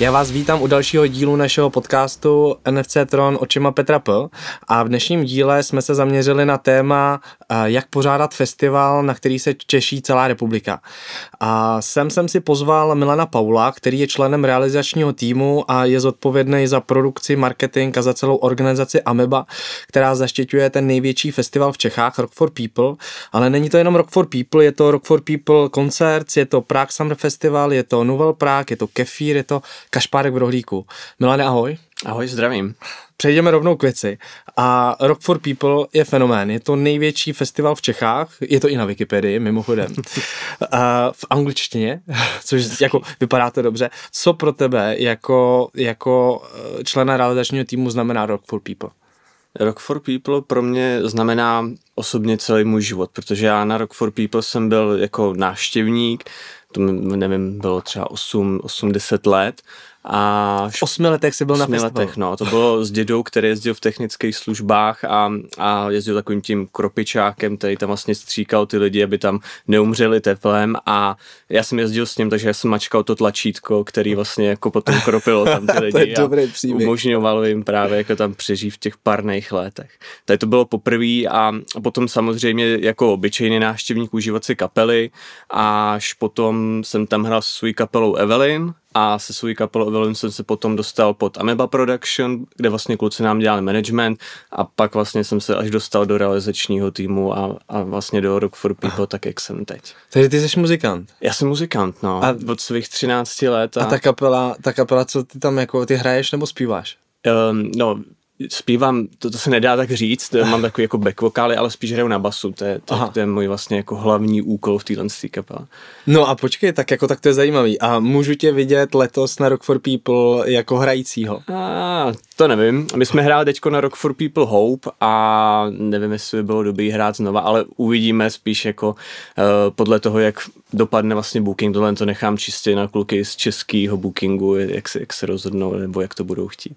Já vás vítám u dalšího dílu našeho podcastu NFC Tron očima Petra P. A v dnešním díle jsme se zaměřili na téma, jak pořádat festival, na který se češí celá republika. A sem jsem si pozval Milana Paula, který je členem realizačního týmu a je zodpovědný za produkci, marketing a za celou organizaci Ameba, která zaštiťuje ten největší festival v Čechách, Rock for People. Ale není to jenom Rock for People, je to Rock for People Concerts, je to Prague Summer Festival, je to Novel Prague, je to Kefír, je to Kašpárek v rohlíku. Milane, ahoj. Ahoj, zdravím. Přejdeme rovnou k věci. A Rock for People je fenomén. Je to největší festival v Čechách, je to i na Wikipedii, mimochodem. a v angličtině, což jako vypadá to dobře. Co pro tebe jako, jako eh, člena realizačního týmu znamená Rock for People? Rock for People pro mě znamená osobně celý můj život, protože já na Rock for People jsem byl jako návštěvník, to nevím, bylo třeba 8, 8-10 let a v osmi letech jsi byl na festivalu. letech, no. To bylo s dědou, který jezdil v technických službách a, a jezdil takovým tím kropičákem, který tam vlastně stříkal ty lidi, aby tam neumřeli teplem a já jsem jezdil s ním, takže já jsem mačkal to tlačítko, který vlastně jako potom kropilo tam ty lidi to je a umožňovalo jim právě jako tam přežít v těch parných letech. Tady to bylo poprvé a potom samozřejmě jako obyčejný návštěvník užívat si kapely až potom jsem tam hrál se svou kapelou Evelyn, a se svou kapelou Evelyn jsem se potom dostal pod Ameba Production, kde vlastně kluci nám dělali management a pak vlastně jsem se až dostal do realizačního týmu a, a vlastně do Rock for People, Aha. tak jak jsem teď. Takže ty jsi muzikant? Já jsem muzikant, no, a, od svých 13 let. A, a ta kapela, ta kapela, co ty tam jako, ty hraješ nebo zpíváš? Um, no, zpívám, to, to se nedá tak říct, mám takový jako back vokály, ale spíš hraju na basu, to je, to, to je můj vlastně jako hlavní úkol v téhle kapele. No a počkej, tak jako tak to je zajímavý. A můžu tě vidět letos na Rock for People jako hrajícího? A, to nevím. My jsme hráli teďko na Rock for People Hope a nevím, jestli by bylo dobrý hrát znova, ale uvidíme spíš jako uh, podle toho, jak dopadne vlastně booking, tohle to nechám čistě na kluky z českého bookingu, jak se, jak se rozhodnou nebo jak to budou chtít.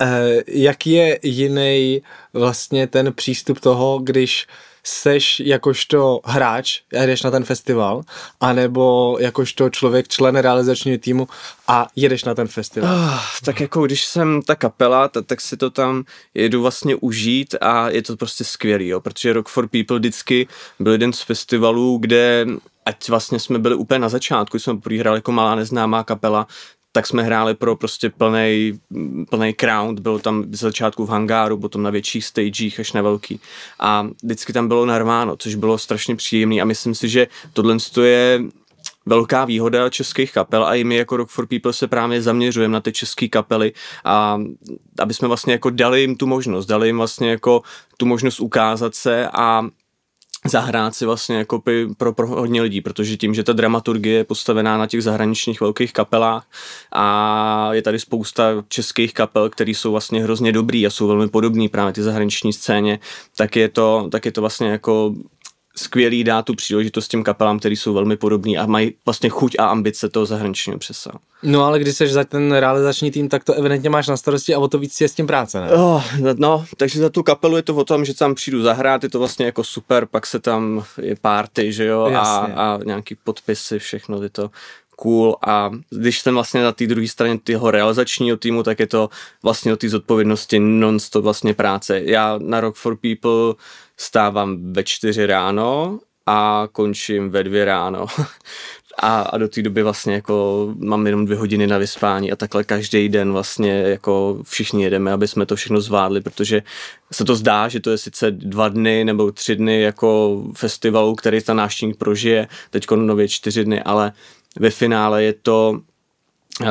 Uh, jaký je jiný vlastně ten přístup toho, když seš jakožto hráč a jdeš na ten festival, anebo jakožto člověk, člen realizačního týmu a jedeš na ten festival? Oh, tak jako když jsem ta kapela, tak, tak si to tam jedu vlastně užít a je to prostě skvělý, jo, protože Rock for People vždycky byl jeden z festivalů, kde ať vlastně jsme byli úplně na začátku, jsme hráli jako malá neznámá kapela, tak jsme hráli pro prostě plný plný crowd, bylo tam z začátku v hangáru, potom na větších stagech až na velký. A vždycky tam bylo narváno, což bylo strašně příjemné a myslím si, že tohle je velká výhoda českých kapel a i my jako Rock for People se právě zaměřujeme na ty české kapely a aby jsme vlastně jako dali jim tu možnost, dali jim vlastně jako tu možnost ukázat se a zahrát si vlastně jako pro, pro hodně lidí, protože tím, že ta dramaturgie je postavená na těch zahraničních velkých kapelách a je tady spousta českých kapel, které jsou vlastně hrozně dobrý a jsou velmi podobný právě ty zahraniční scéně, tak je to, tak je to vlastně jako skvělý dát tu příležitost těm kapelám, které jsou velmi podobný a mají vlastně chuť a ambice toho zahraničního přesahu. No ale když jsi za ten realizační tým, tak to evidentně máš na starosti a o to víc je s tím práce, ne? Oh, no, takže za tu kapelu je to o tom, že tam přijdu zahrát, je to vlastně jako super, pak se tam je party, že jo, a, a nějaký podpisy, všechno je to cool a když jsem vlastně na té druhé straně toho realizačního týmu, tak je to vlastně o té zodpovědnosti non-stop vlastně práce. Já na Rock for People stávám ve čtyři ráno a končím ve dvě ráno. a, a do té doby vlastně jako mám jenom dvě hodiny na vyspání a takhle každý den vlastně jako všichni jedeme, aby jsme to všechno zvládli, protože se to zdá, že to je sice dva dny nebo tři dny jako festivalu, který ta návštěvník prožije, teď nově čtyři dny, ale ve finále je to Uh,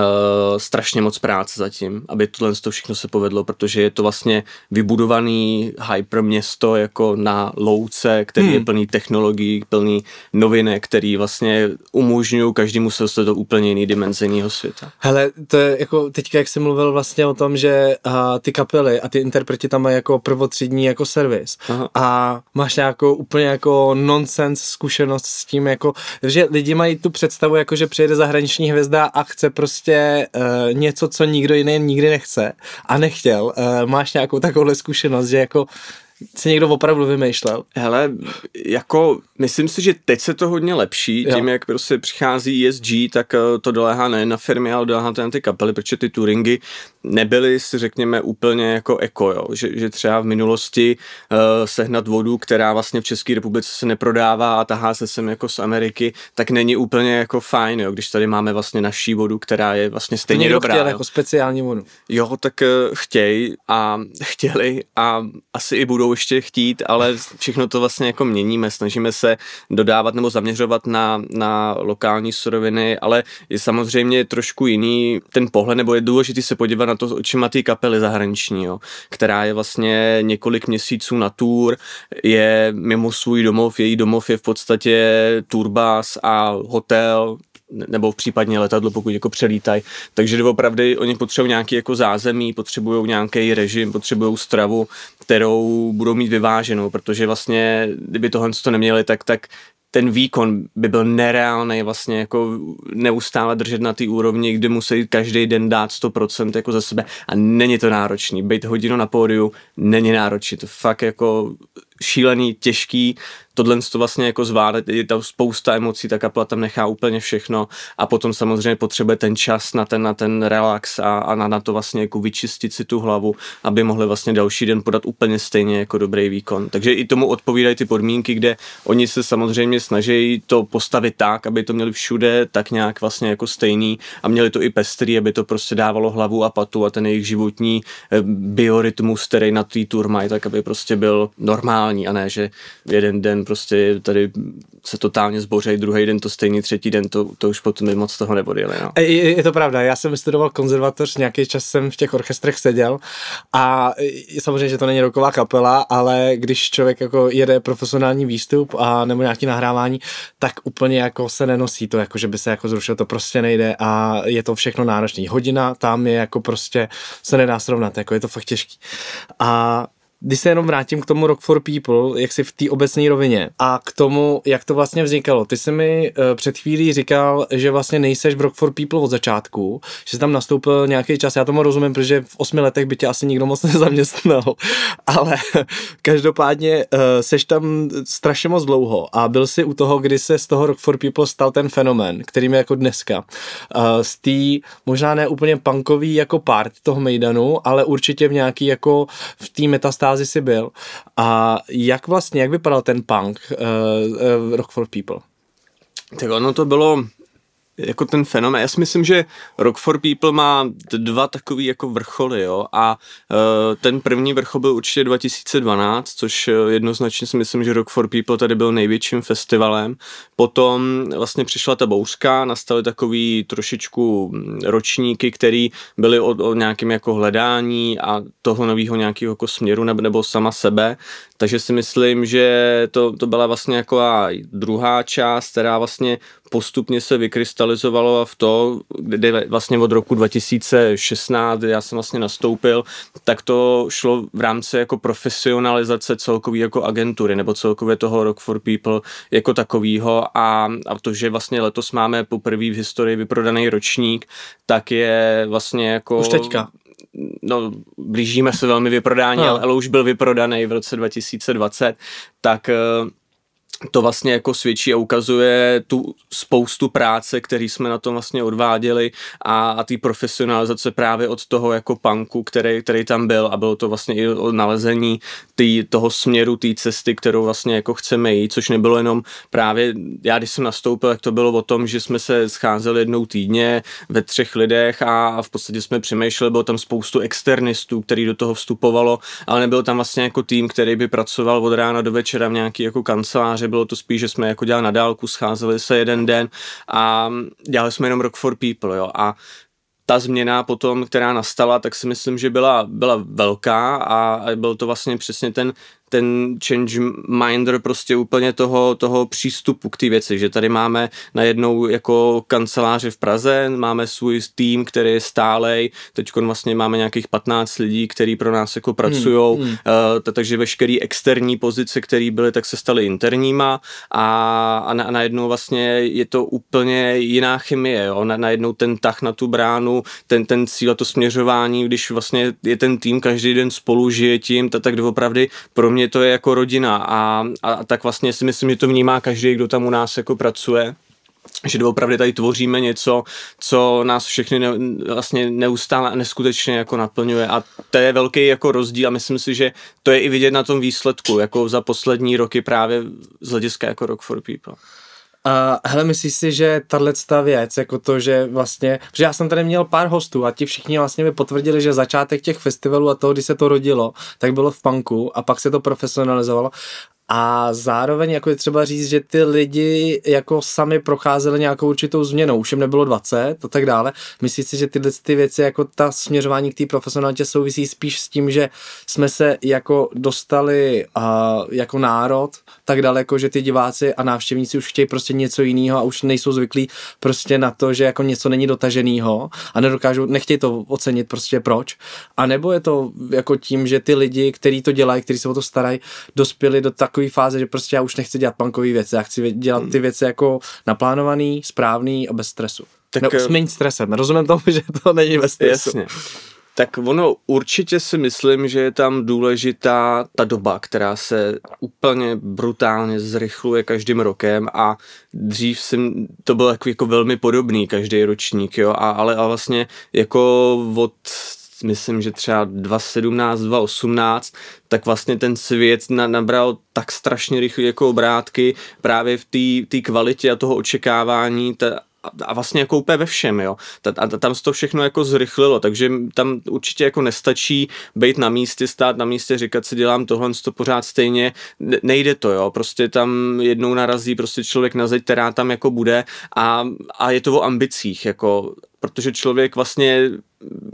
strašně moc práce zatím, aby tohle to všechno se povedlo, protože je to vlastně vybudovaný hyper město jako na louce, který hmm. je plný technologií, plný novinek, který vlastně umožňují každému se dostat do úplně jiný dimenze jiného světa. Hele, to je jako teďka, jak jsi mluvil vlastně o tom, že uh, ty kapely a ty interpreti tam mají jako prvotřídní jako servis Aha. a máš nějakou úplně jako nonsense zkušenost s tím, jako, že lidi mají tu představu, jako že přijede zahraniční hvězda a chce prostě prostě uh, něco, co nikdo jiný nikdy nechce a nechtěl. Uh, máš nějakou takovouhle zkušenost, že jako si někdo opravdu vymýšlel? Hele, jako myslím si, že teď se to hodně lepší, jo. tím jak prostě přichází ESG, tak eh, to doléhá ne na firmy, ale doléhá to na ty kapely, protože ty touringy nebyly si řekněme úplně jako eko, jo? Že, že třeba v minulosti uh, sehnat vodu, která vlastně v České republice se neprodává a tahá se sem jako z Ameriky, tak není úplně jako fajn, jo? když tady máme vlastně naší vodu, která je vlastně stejně dobrá. Chtěl jako speciální vodu. Jo, tak uh, chtěj a chtěli a asi i budou ještě chtít, ale všechno to vlastně jako měníme, snažíme se dodávat nebo zaměřovat na, na lokální suroviny, ale je samozřejmě trošku jiný ten pohled, nebo je důležité se podívat na to očima té kapely zahraniční, jo, která je vlastně několik měsíců na tour, je mimo svůj domov, její domov je v podstatě turbas a hotel, nebo v případně letadlo, pokud jako přelítají. Takže opravdu oni potřebují nějaký jako zázemí, potřebují nějaký režim, potřebují stravu, kterou budou mít vyváženou, protože vlastně, kdyby tohle to neměli, tak, tak ten výkon by byl nereálný vlastně jako neustále držet na té úrovni, kdy musí každý den dát 100% jako za sebe a není to náročný. Být hodinu na pódiu není náročný, to fakt jako šílený, těžký, tohle to vlastně jako zvládat, je tam spousta emocí, ta kapela tam nechá úplně všechno a potom samozřejmě potřebuje ten čas na ten, na ten relax a, a na, na to vlastně jako vyčistit si tu hlavu, aby mohli vlastně další den podat úplně stejně jako dobrý výkon. Takže i tomu odpovídají ty podmínky, kde oni se samozřejmě snaží to postavit tak, aby to měli všude tak nějak vlastně jako stejný a měli to i pestrý, aby to prostě dávalo hlavu a patu a ten jejich životní eh, biorytmus, který na té tour mají, tak aby prostě byl normální a ne, že jeden den prostě tady se totálně zbořejí, druhý den to stejný, třetí den to, to už potom moc toho neodjeli. No. Je, je, to pravda, já jsem studoval konzervatoř, nějaký čas jsem v těch orchestrech seděl a samozřejmě, že to není roková kapela, ale když člověk jako jede profesionální výstup a nebo nějaký nahrávání, tak úplně jako se nenosí to, jako že by se jako zrušil, to prostě nejde a je to všechno náročný. Hodina tam je jako prostě se nedá srovnat, jako je to fakt těžký. A když se jenom vrátím k tomu Rock for People, jak si v té obecné rovině a k tomu, jak to vlastně vznikalo. Ty jsi mi uh, před chvílí říkal, že vlastně nejseš v Rock for People od začátku, že jsi tam nastoupil nějaký čas, já tomu rozumím, protože v osmi letech by tě asi nikdo moc nezaměstnal, ale každopádně uh, seš tam strašně moc dlouho a byl si u toho, kdy se z toho Rock for People stal ten fenomén, kterým je jako dneska. Uh, z té možná ne úplně punkový jako part toho Mejdanu, ale určitě v nějaký jako v té metastáži fázi si byl. A jak vlastně, jak vypadal ten punk uh, uh, Rock for People? Tak ono to bylo jako ten fenomén. Já si myslím, že Rock for People má dva takový jako vrcholy, jo, a uh, ten první vrchol byl určitě 2012, což jednoznačně si myslím, že Rock for People tady byl největším festivalem. Potom vlastně přišla ta bouřka, nastaly takový trošičku ročníky, které byly o, o nějakém jako hledání a toho nového nějakého jako směru nebo, nebo sama sebe. Takže si myslím, že to, to byla vlastně jako druhá část, která vlastně postupně se vykrystalizovalo v to, kde vlastně od roku 2016, kdy já jsem vlastně nastoupil, tak to šlo v rámci jako profesionalizace celkový jako agentury nebo celkově toho Rock for People jako takovýho a, a to, že vlastně letos máme poprvé v historii vyprodaný ročník, tak je vlastně jako... Už teďka no, blížíme se velmi vyprodání, no. ale už byl vyprodaný v roce 2020, tak to vlastně jako svědčí a ukazuje tu spoustu práce, který jsme na tom vlastně odváděli a, a ty profesionalizace právě od toho jako punku, který, který tam byl. A bylo to vlastně i o nalezení tý, toho směru, té cesty, kterou vlastně jako chceme jít, což nebylo jenom právě, já když jsem nastoupil, jak to bylo o tom, že jsme se scházeli jednou týdně ve třech lidech a, a v podstatě jsme přemýšleli, bylo tam spoustu externistů, který do toho vstupovalo, ale nebyl tam vlastně jako tým, který by pracoval od rána do večera v nějaký jako kanceláři, bylo to spíš, že jsme jako dělali na dálku, scházeli se jeden den a dělali jsme jenom Rock for People, jo, a ta změna potom, která nastala, tak si myslím, že byla, byla velká a, byl to vlastně přesně ten ten change minder prostě úplně toho, toho přístupu k té věci, že tady máme najednou jako kanceláře v Praze, máme svůj tým, který je stálej, teď vlastně máme nějakých 15 lidí, kteří pro nás jako pracují, hmm, hmm. uh, takže veškeré externí pozice, které byly, tak se staly interníma a, a, na, a najednou vlastně je to úplně jiná chemie, jo? Na, najednou ten tah na tu bránu, ten, ten cíl a to směřování, když vlastně je ten tým každý den spolu žije tím, tak, tak opravdu pro mě mě to je jako rodina a, a tak vlastně si myslím, že to vnímá každý, kdo tam u nás jako pracuje že doopravdy tady tvoříme něco, co nás všechny ne, vlastně neustále a neskutečně jako naplňuje a to je velký jako rozdíl a myslím si, že to je i vidět na tom výsledku, jako za poslední roky právě z hlediska jako Rock for People. A hele, myslíš si, že tahle věc, jako to, že vlastně, protože já jsem tady měl pár hostů a ti všichni vlastně mi potvrdili, že začátek těch festivalů a toho, kdy se to rodilo, tak bylo v punku a pak se to profesionalizovalo a zároveň jako je třeba říct, že ty lidi jako sami procházeli nějakou určitou změnou, už jim nebylo 20 a tak dále. Myslíš si, že tyhle ty věci, jako ta směřování k té profesionalitě souvisí spíš s tím, že jsme se jako dostali uh, jako národ tak daleko, že ty diváci a návštěvníci už chtějí prostě něco jiného a už nejsou zvyklí prostě na to, že jako něco není dotaženého a nedokážou, nechtějí to ocenit prostě proč. A nebo je to jako tím, že ty lidi, kteří to dělají, kteří se o to starají, dospěli do takové fáze, že prostě já už nechci dělat punkové věci, já chci dělat ty věci jako naplánovaný, správný a bez stresu. Tak, no, s méně stresem. Rozumím tomu, že to není bez stresu. Jasně. Tak ono určitě si myslím, že je tam důležitá ta doba, která se úplně brutálně zrychluje každým rokem a dřív jsem, to bylo jako, jako velmi podobný každý ročník, jo, a, ale a vlastně jako od myslím, že třeba 2017, 2018, tak vlastně ten svět na, nabral tak strašně rychle jako obrátky právě v té kvalitě a toho očekávání ta, a vlastně jako úplně ve všem, jo. A tam se to všechno jako zrychlilo, takže tam určitě jako nestačí být na místě, stát na místě, říkat si dělám tohle, to pořád stejně, nejde to, jo. Prostě tam jednou narazí prostě člověk na zeď, která tam jako bude a, a je to o ambicích, jako protože člověk vlastně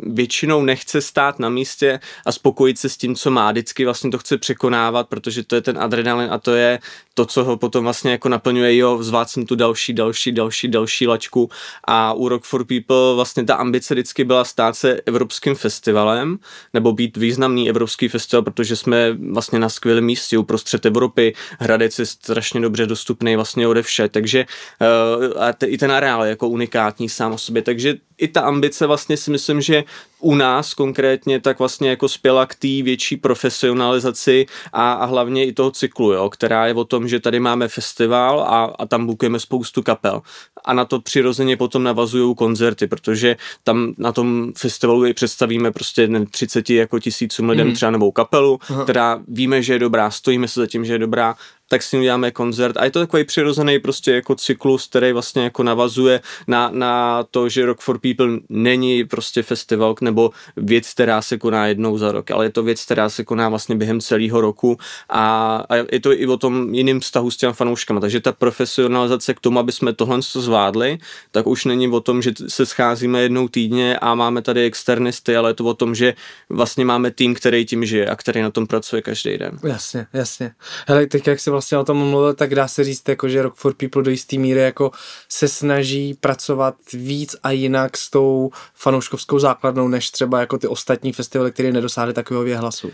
většinou nechce stát na místě a spokojit se s tím, co má. Vždycky vlastně to chce překonávat, protože to je ten adrenalin a to je to, co ho potom vlastně jako naplňuje, jo, jsem tu další, další, další, další lačku a u Rock for People vlastně ta ambice vždycky byla stát se evropským festivalem nebo být významný evropský festival, protože jsme vlastně na skvělém místě uprostřed Evropy, Hradec je strašně dobře dostupný vlastně ode vše, takže uh, a te, i ten areál je jako unikátní sám o sobě, takže i ta ambice vlastně si myslím, že u nás konkrétně tak vlastně jako spěla k té větší profesionalizaci a, a hlavně i toho cyklu, jo, která je o tom, že tady máme festival a, a tam bukujeme spoustu kapel. A na to přirozeně potom navazují koncerty, protože tam na tom festivalu i představíme prostě 30 jako tisícům lidem mm. třeba novou kapelu, Aha. která víme, že je dobrá, stojíme se za tím, že je dobrá tak si uděláme koncert. A je to takový přirozený prostě jako cyklus, který vlastně jako navazuje na, na to, že Rock for People není prostě festival nebo věc, která se koná jednou za rok, ale je to věc, která se koná vlastně během celého roku a, a je to i o tom jiným vztahu s těmi fanouškama. Takže ta profesionalizace k tomu, aby jsme tohle zvládli, tak už není o tom, že se scházíme jednou týdně a máme tady externisty, ale je to o tom, že vlastně máme tým, který tím žije a který na tom pracuje každý den. Jasně, jasně. Hele, teď jak si vlastně o tom mluvil, tak dá se říct, jako, že Rock for People do jisté míry jako se snaží pracovat víc a jinak s tou fanouškovskou základnou, než třeba jako ty ostatní festivaly, které nedosáhly takového věhlasu.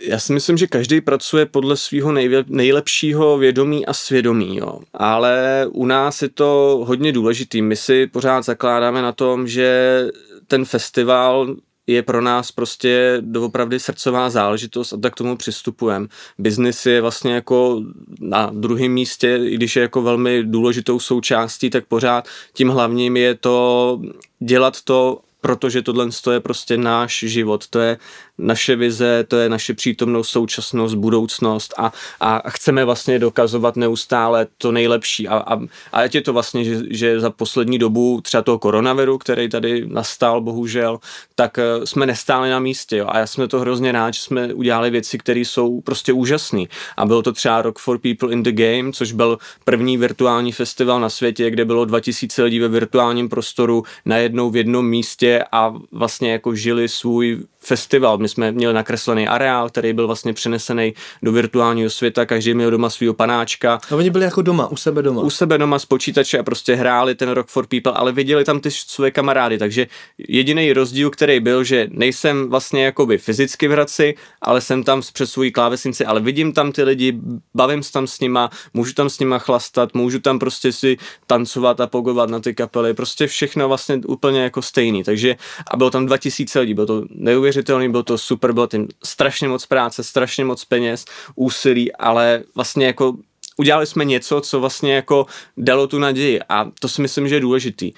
Já si myslím, že každý pracuje podle svého nejlepšího vědomí a svědomí, jo. ale u nás je to hodně důležitý. My si pořád zakládáme na tom, že ten festival je pro nás prostě doopravdy srdcová záležitost a tak k tomu přistupujeme. Biznis je vlastně jako na druhém místě, i když je jako velmi důležitou součástí, tak pořád tím hlavním je to dělat to protože tohle je prostě náš život, to je naše vize, to je naše přítomnost, současnost, budoucnost a, a chceme vlastně dokazovat neustále to nejlepší. A, a, a ať je to vlastně, že, že za poslední dobu třeba toho koronaviru, který tady nastal, bohužel, tak eh, jsme nestáli na místě. Jo. A já jsme to hrozně rád, že jsme udělali věci, které jsou prostě úžasné. A bylo to třeba Rock for People in the Game, což byl první virtuální festival na světě, kde bylo 2000 lidí ve virtuálním prostoru najednou v jednom místě a vlastně jako žili svůj festival. My jsme měli nakreslený areál, který byl vlastně přenesený do virtuálního světa, každý měl doma svého panáčka. A oni byli jako doma, u sebe doma. U sebe doma z počítače a prostě hráli ten Rock for People, ale viděli tam ty své kamarády, takže jediný rozdíl, který byl, že nejsem vlastně jakoby fyzicky v Hradci, ale jsem tam přes svůj klávesnici, ale vidím tam ty lidi, bavím se tam s nima, můžu tam s nima chlastat, můžu tam prostě si tancovat a pogovat na ty kapely, prostě všechno vlastně úplně jako stejný, takže a bylo tam 2000 lidí, bylo to neuvěřitelné neuvěřitelný, bylo to super, bylo tím strašně moc práce, strašně moc peněz, úsilí, ale vlastně jako udělali jsme něco, co vlastně jako dalo tu naději a to si myslím, že je důležitý.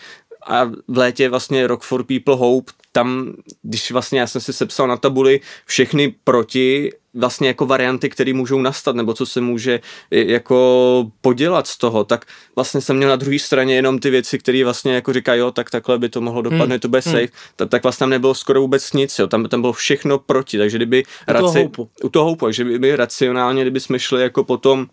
A v létě vlastně Rock for People Hope, tam, když vlastně já jsem si sepsal na tabuli všechny proti vlastně jako varianty, které můžou nastat, nebo co se může jako podělat z toho, tak vlastně jsem měl na druhé straně jenom ty věci, které vlastně jako říkají, jo, tak takhle by to mohlo dopadnout, hmm. to bude hmm. safe, tak, tak vlastně tam nebylo skoro vůbec nic, jo, tam, tam bylo všechno proti, takže kdyby... U toho raci, houpu. U toho houpu, takže by racionálně, kdyby jsme šli jako potom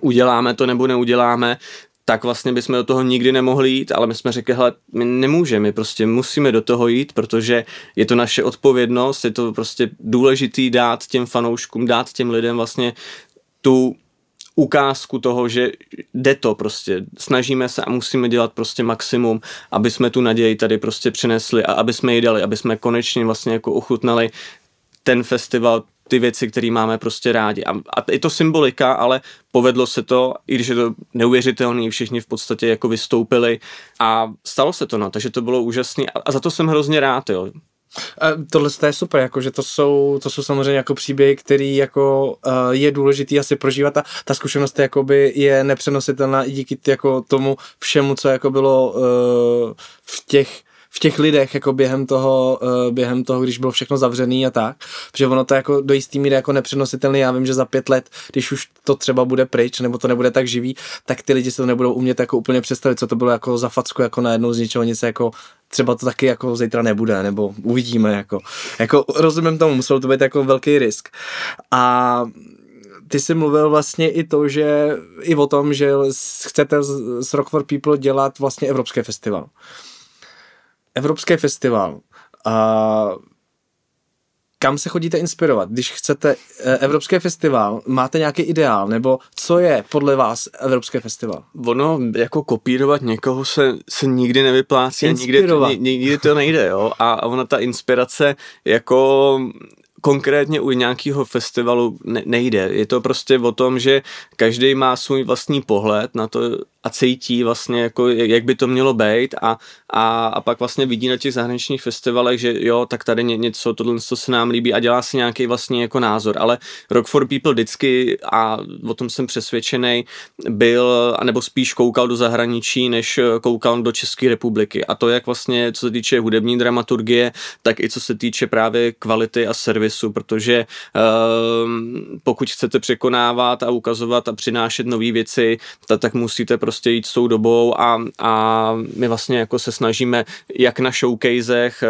uděláme to nebo neuděláme, tak vlastně bychom do toho nikdy nemohli jít, ale my jsme řekli, hele, my nemůžeme, my prostě musíme do toho jít, protože je to naše odpovědnost, je to prostě důležitý dát těm fanouškům, dát těm lidem vlastně tu ukázku toho, že jde to prostě, snažíme se a musíme dělat prostě maximum, aby jsme tu naději tady prostě přinesli a aby jsme ji dali, aby jsme konečně vlastně jako ochutnali ten festival ty věci, které máme prostě rádi. A, a je to symbolika, ale povedlo se to, i když je to neuvěřitelný, všichni v podstatě jako vystoupili a stalo se to, no, takže to bylo úžasné a, a za to jsem hrozně rád, jo. Tohle je super, jako, že to jsou, to jsou samozřejmě jako příběhy, který jako uh, je důležitý asi prožívat a ta zkušenost jakoby je nepřenositelná i díky jako tomu všemu, co jako bylo uh, v těch v těch lidech jako během toho, uh, během toho, když bylo všechno zavřený a tak, protože ono to jako do jistý míry jako nepřenositelný, já vím, že za pět let, když už to třeba bude pryč, nebo to nebude tak živý, tak ty lidi se to nebudou umět jako úplně představit, co to bylo jako za facku, jako najednou z ničeho nic jako třeba to taky jako zítra nebude, nebo uvidíme, jako, jako rozumím tomu, muselo to být jako velký risk. A ty jsi mluvil vlastně i to, že i o tom, že chcete z Rock for People dělat vlastně evropský festival evropský festival. A kam se chodíte inspirovat? Když chcete eh, evropský festival, máte nějaký ideál, nebo co je podle vás evropský festival? Ono, jako kopírovat někoho se, se nikdy nevyplácí a nikdy to, nikdy to nejde, jo, a ona ta inspirace jako konkrétně u nějakého festivalu ne, nejde. Je to prostě o tom, že každý má svůj vlastní pohled na to, a cítí vlastně, jako, jak by to mělo být a, a, a pak vlastně vidí na těch zahraničních festivalech, že jo, tak tady ně, něco, tohle co se nám líbí a dělá si nějaký vlastně jako názor, ale Rock for People vždycky, a o tom jsem přesvědčený, byl, anebo spíš koukal do zahraničí, než koukal do České republiky. A to jak vlastně, co se týče hudební dramaturgie, tak i co se týče právě kvality a servisu, protože um, pokud chcete překonávat a ukazovat a přinášet nové věci, tak, tak musíte prostě prostě jít s tou dobou a, a my vlastně jako se snažíme jak na showcasech, eh,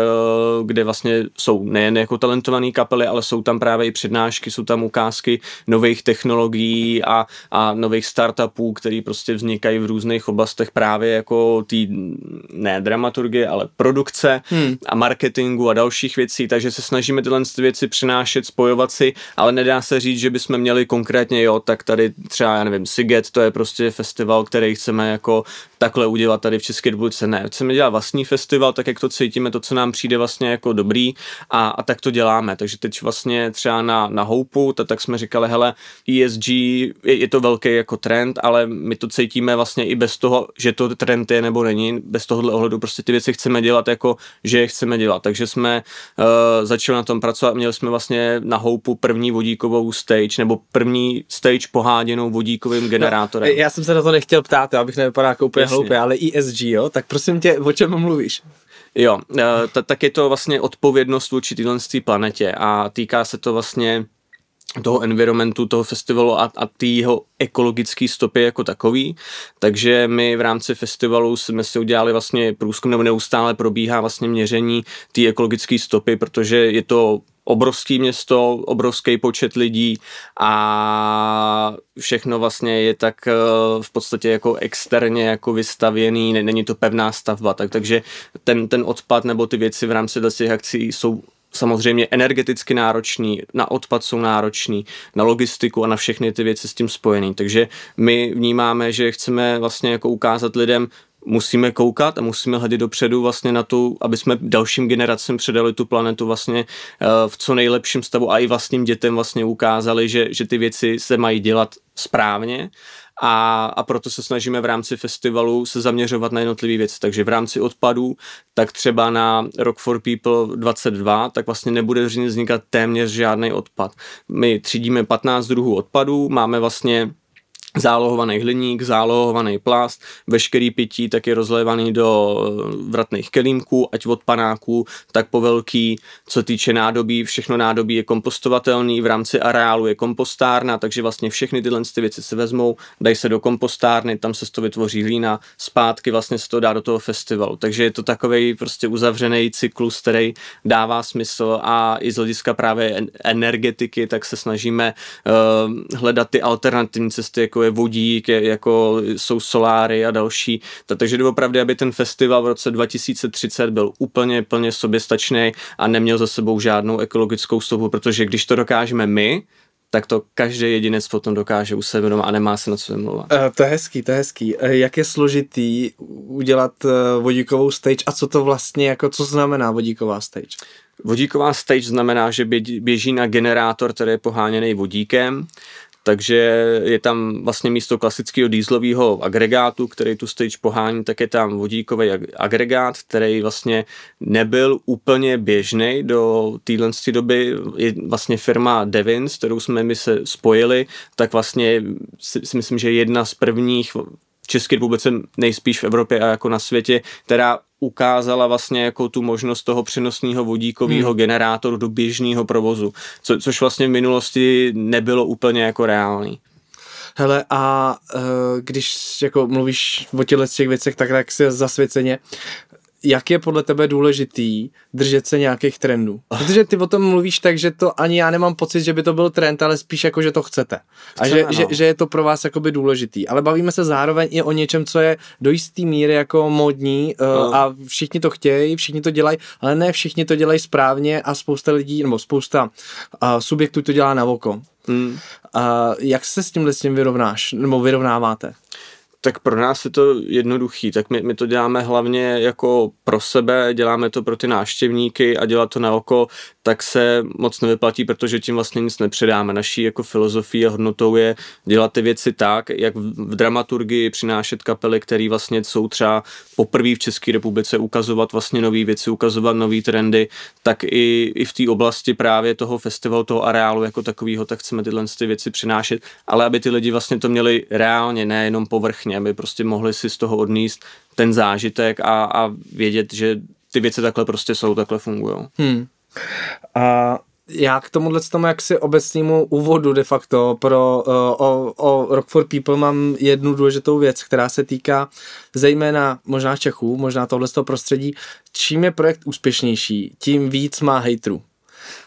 kde vlastně jsou nejen jako talentované kapely, ale jsou tam právě i přednášky, jsou tam ukázky nových technologií a, a nových startupů, které prostě vznikají v různých oblastech právě jako tý, ne dramaturgie, ale produkce hmm. a marketingu a dalších věcí, takže se snažíme tyhle věci přinášet, spojovat si, ale nedá se říct, že bychom měli konkrétně, jo, tak tady třeba, já nevím, Siget, to je prostě festival, který chceme jako takhle udělat tady v České republice. Ne, chceme dělat vlastní festival, tak jak to cítíme, to, co nám přijde vlastně jako dobrý a, a tak to děláme. Takže teď vlastně třeba na, na Houpu, tak, tak jsme říkali, hele, ESG je, je to velký jako trend, ale my to cítíme vlastně i bez toho, že to trend je nebo není, bez tohohle ohledu prostě ty věci chceme dělat jako, že je chceme dělat. Takže jsme uh, začali na tom pracovat, měli jsme vlastně na Houpu první vodíkovou stage, nebo první stage poháděnou vodíkovým generátorem. No, já jsem se na to nechtěl ptát, já bych nevypadal jako úplně hloupě, ale ESG, jo? Tak prosím tě, o čem mluvíš? Jo, eh, tak je to vlastně odpovědnost vůči téhle planetě a týká se to vlastně toho environmentu, toho festivalu a, a jeho ekologické stopy jako takový. Takže my v rámci festivalu jsme si udělali vlastně průzkum, nebo neustále probíhá vlastně měření té ekologické stopy, protože je to obrovské město, obrovský počet lidí a všechno vlastně je tak eh, v podstatě jako externě jako vystavěný, není to pevná stavba, tak, takže ten, ten odpad nebo ty věci v rámci těch akcí jsou samozřejmě energeticky náročný, na odpad jsou náročný, na logistiku a na všechny ty věci s tím spojený. Takže my vnímáme, že chceme vlastně jako ukázat lidem, musíme koukat a musíme hledět dopředu vlastně na tu, aby jsme dalším generacím předali tu planetu vlastně eh, v co nejlepším stavu a i vlastním dětem vlastně ukázali, že, že ty věci se mají dělat správně a, a proto se snažíme v rámci festivalu se zaměřovat na jednotlivé věci. Takže v rámci odpadů, tak třeba na Rock for People 22, tak vlastně nebude vznikat téměř žádný odpad. My třídíme 15 druhů odpadů, máme vlastně zálohovaný hliník, zálohovaný plast, veškerý pití tak je rozlévaný do eh, vratných kelímků, ať od panáků, tak po velký, co týče nádobí, všechno nádobí je kompostovatelný, v rámci areálu je kompostárna, takže vlastně všechny tyhle ty věci se vezmou, dají se do kompostárny, tam se z toho vytvoří hlína, zpátky vlastně se to dá do toho festivalu, takže je to takový prostě uzavřený cyklus, který dává smysl a i z hlediska právě energetiky, tak se snažíme uh, hledat ty alternativní cesty, jako je vodík, jako jsou soláry a další. Takže doopravdy, aby ten festival v roce 2030 byl úplně plně soběstačný a neměl za sebou žádnou ekologickou stopu, protože když to dokážeme my, tak to každý jedinec potom dokáže u sebe doma a nemá se na co vymlouvat. Uh, to je hezký, to je hezký. Uh, jak je složitý udělat uh, vodíkovou stage a co to vlastně, jako co znamená vodíková stage? Vodíková stage znamená, že běží na generátor, který je poháněný vodíkem takže je tam vlastně místo klasického dýzlového agregátu, který tu stage pohání, tak je tam vodíkový agregát, který vlastně nebyl úplně běžný do téhle doby. Je vlastně firma Devins, kterou jsme my se spojili, tak vlastně si, si myslím, že jedna z prvních v České republice nejspíš v Evropě a jako na světě, která ukázala vlastně jako tu možnost toho přenosného vodíkového hmm. generátoru do běžného provozu, co, což vlastně v minulosti nebylo úplně jako reálný. Hele, a uh, když jako mluvíš o těchto těch věcech tak, tak si zasvěceně, jak je podle tebe důležitý držet se nějakých trendů? Protože ty o tom mluvíš tak, že to ani já nemám pocit, že by to byl trend, ale spíš jako, že to chcete. A Chceme, že, no. že, že, je to pro vás jakoby důležitý. Ale bavíme se zároveň i o něčem, co je do jistý míry jako modní uh, no. a všichni to chtějí, všichni to dělají, ale ne všichni to dělají správně a spousta lidí, nebo spousta uh, subjektů to dělá na oko. Hmm. Uh, jak se s tímhle s tím vyrovnáš, nebo vyrovnáváte? Tak pro nás je to jednoduchý, tak my, my to děláme hlavně jako pro sebe, děláme to pro ty návštěvníky a dělat to na oko, tak se moc nevyplatí, protože tím vlastně nic nepředáme. Naší jako filozofii a hodnotou je dělat ty věci tak, jak v dramaturgii přinášet kapely, které vlastně jsou třeba poprvé v České republice ukazovat vlastně nové věci, ukazovat nové trendy, tak i, i v té oblasti právě toho festivalu, toho areálu jako takového, tak chceme tyhle ty věci přinášet, ale aby ty lidi vlastně to měli reálně, nejenom povrchně, aby prostě mohli si z toho odníst ten zážitek a, a vědět, že ty věci takhle prostě jsou, takhle fungují. Hmm. A já k tomuhle tomu jaksi obecnému úvodu de facto pro uh, o, o Rock for People mám jednu důležitou věc, která se týká zejména možná Čechů, možná tohle prostředí. Čím je projekt úspěšnější, tím víc má hejtrů.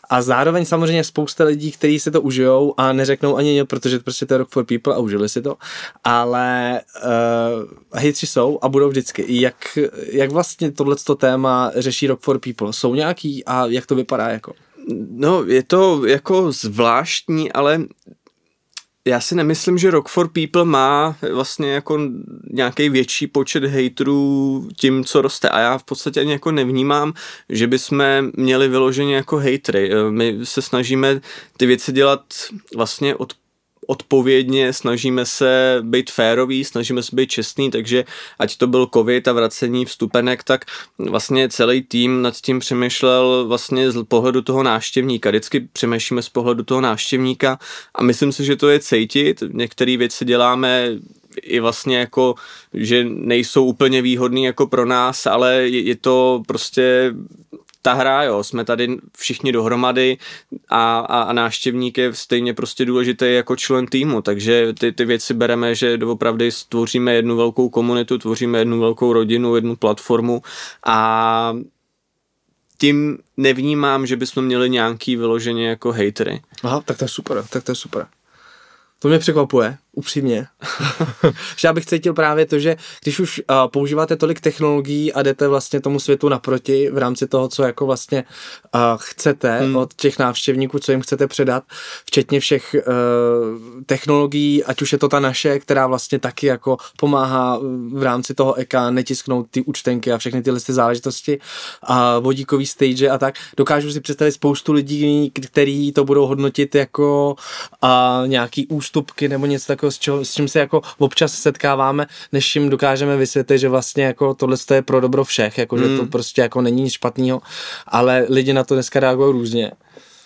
A zároveň samozřejmě spousta lidí, kteří si to užijou a neřeknou ani něco, protože prostě to je Rock for People a užili si to, ale uh, hejtři jsou a budou vždycky. Jak, jak vlastně tohleto téma řeší Rock for People? Jsou nějaký a jak to vypadá jako? No, je to jako zvláštní, ale já si nemyslím, že Rock for People má vlastně jako nějaký větší počet haterů tím, co roste a já v podstatě ani jako nevnímám, že bychom měli vyloženě jako hatery. My se snažíme ty věci dělat vlastně od odpovědně, snažíme se být férový, snažíme se být čestný, takže ať to byl covid a vracení vstupenek, tak vlastně celý tým nad tím přemýšlel vlastně z pohledu toho návštěvníka. Vždycky přemýšlíme z pohledu toho návštěvníka a myslím si, že to je cítit. Některé věci děláme i vlastně jako, že nejsou úplně výhodný jako pro nás, ale je, je to prostě ta hra, jo, jsme tady všichni dohromady a, a, a náštěvník je stejně prostě důležitý jako člen týmu, takže ty, ty věci bereme, že doopravdy stvoříme jednu velkou komunitu, tvoříme jednu velkou rodinu, jednu platformu a tím nevnímám, že bychom měli nějaký vyloženě jako hatery. Aha, tak to je super, tak to je super. To mě překvapuje, upřímně. že já bych cítil právě to, že když už uh, používáte tolik technologií a jdete vlastně tomu světu naproti v rámci toho, co jako vlastně uh, chcete hmm. od těch návštěvníků, co jim chcete předat, včetně všech uh, technologií, ať už je to ta naše, která vlastně taky jako pomáhá v rámci toho EKA netisknout ty účtenky a všechny tyhle ty záležitosti a vodíkový stage a tak. Dokážu si představit spoustu lidí, kteří to budou hodnotit jako uh, nějaký ústupky nebo něco takového jako s, čo, s čím se jako občas setkáváme, než čím dokážeme vysvětlit, že vlastně jako tohle je pro dobro všech, jako, že to Hmm. prostě jako není nic špatného, ale lidi na to dneska reagují různě.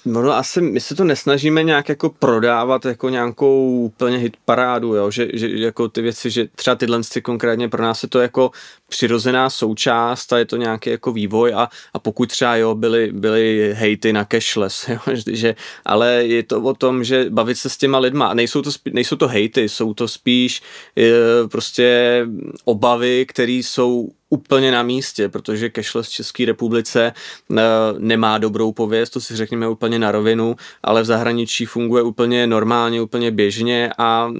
No, no asi my se to nesnažíme nějak jako prodávat jako nějakou úplně hit parádu, jo? Že, že, jako ty věci, že třeba tyhle ty konkrétně pro nás je to jako přirozená součást a je to nějaký jako vývoj a, a pokud třeba jo, byly, byly hejty na cashless, jo? že, ale je to o tom, že bavit se s těma lidma a nejsou to, spí, nejsou to hejty, jsou to spíš je, prostě obavy, které jsou úplně na místě, protože cashless v České republice e, nemá dobrou pověst, to si řekněme úplně na rovinu, ale v zahraničí funguje úplně normálně, úplně běžně a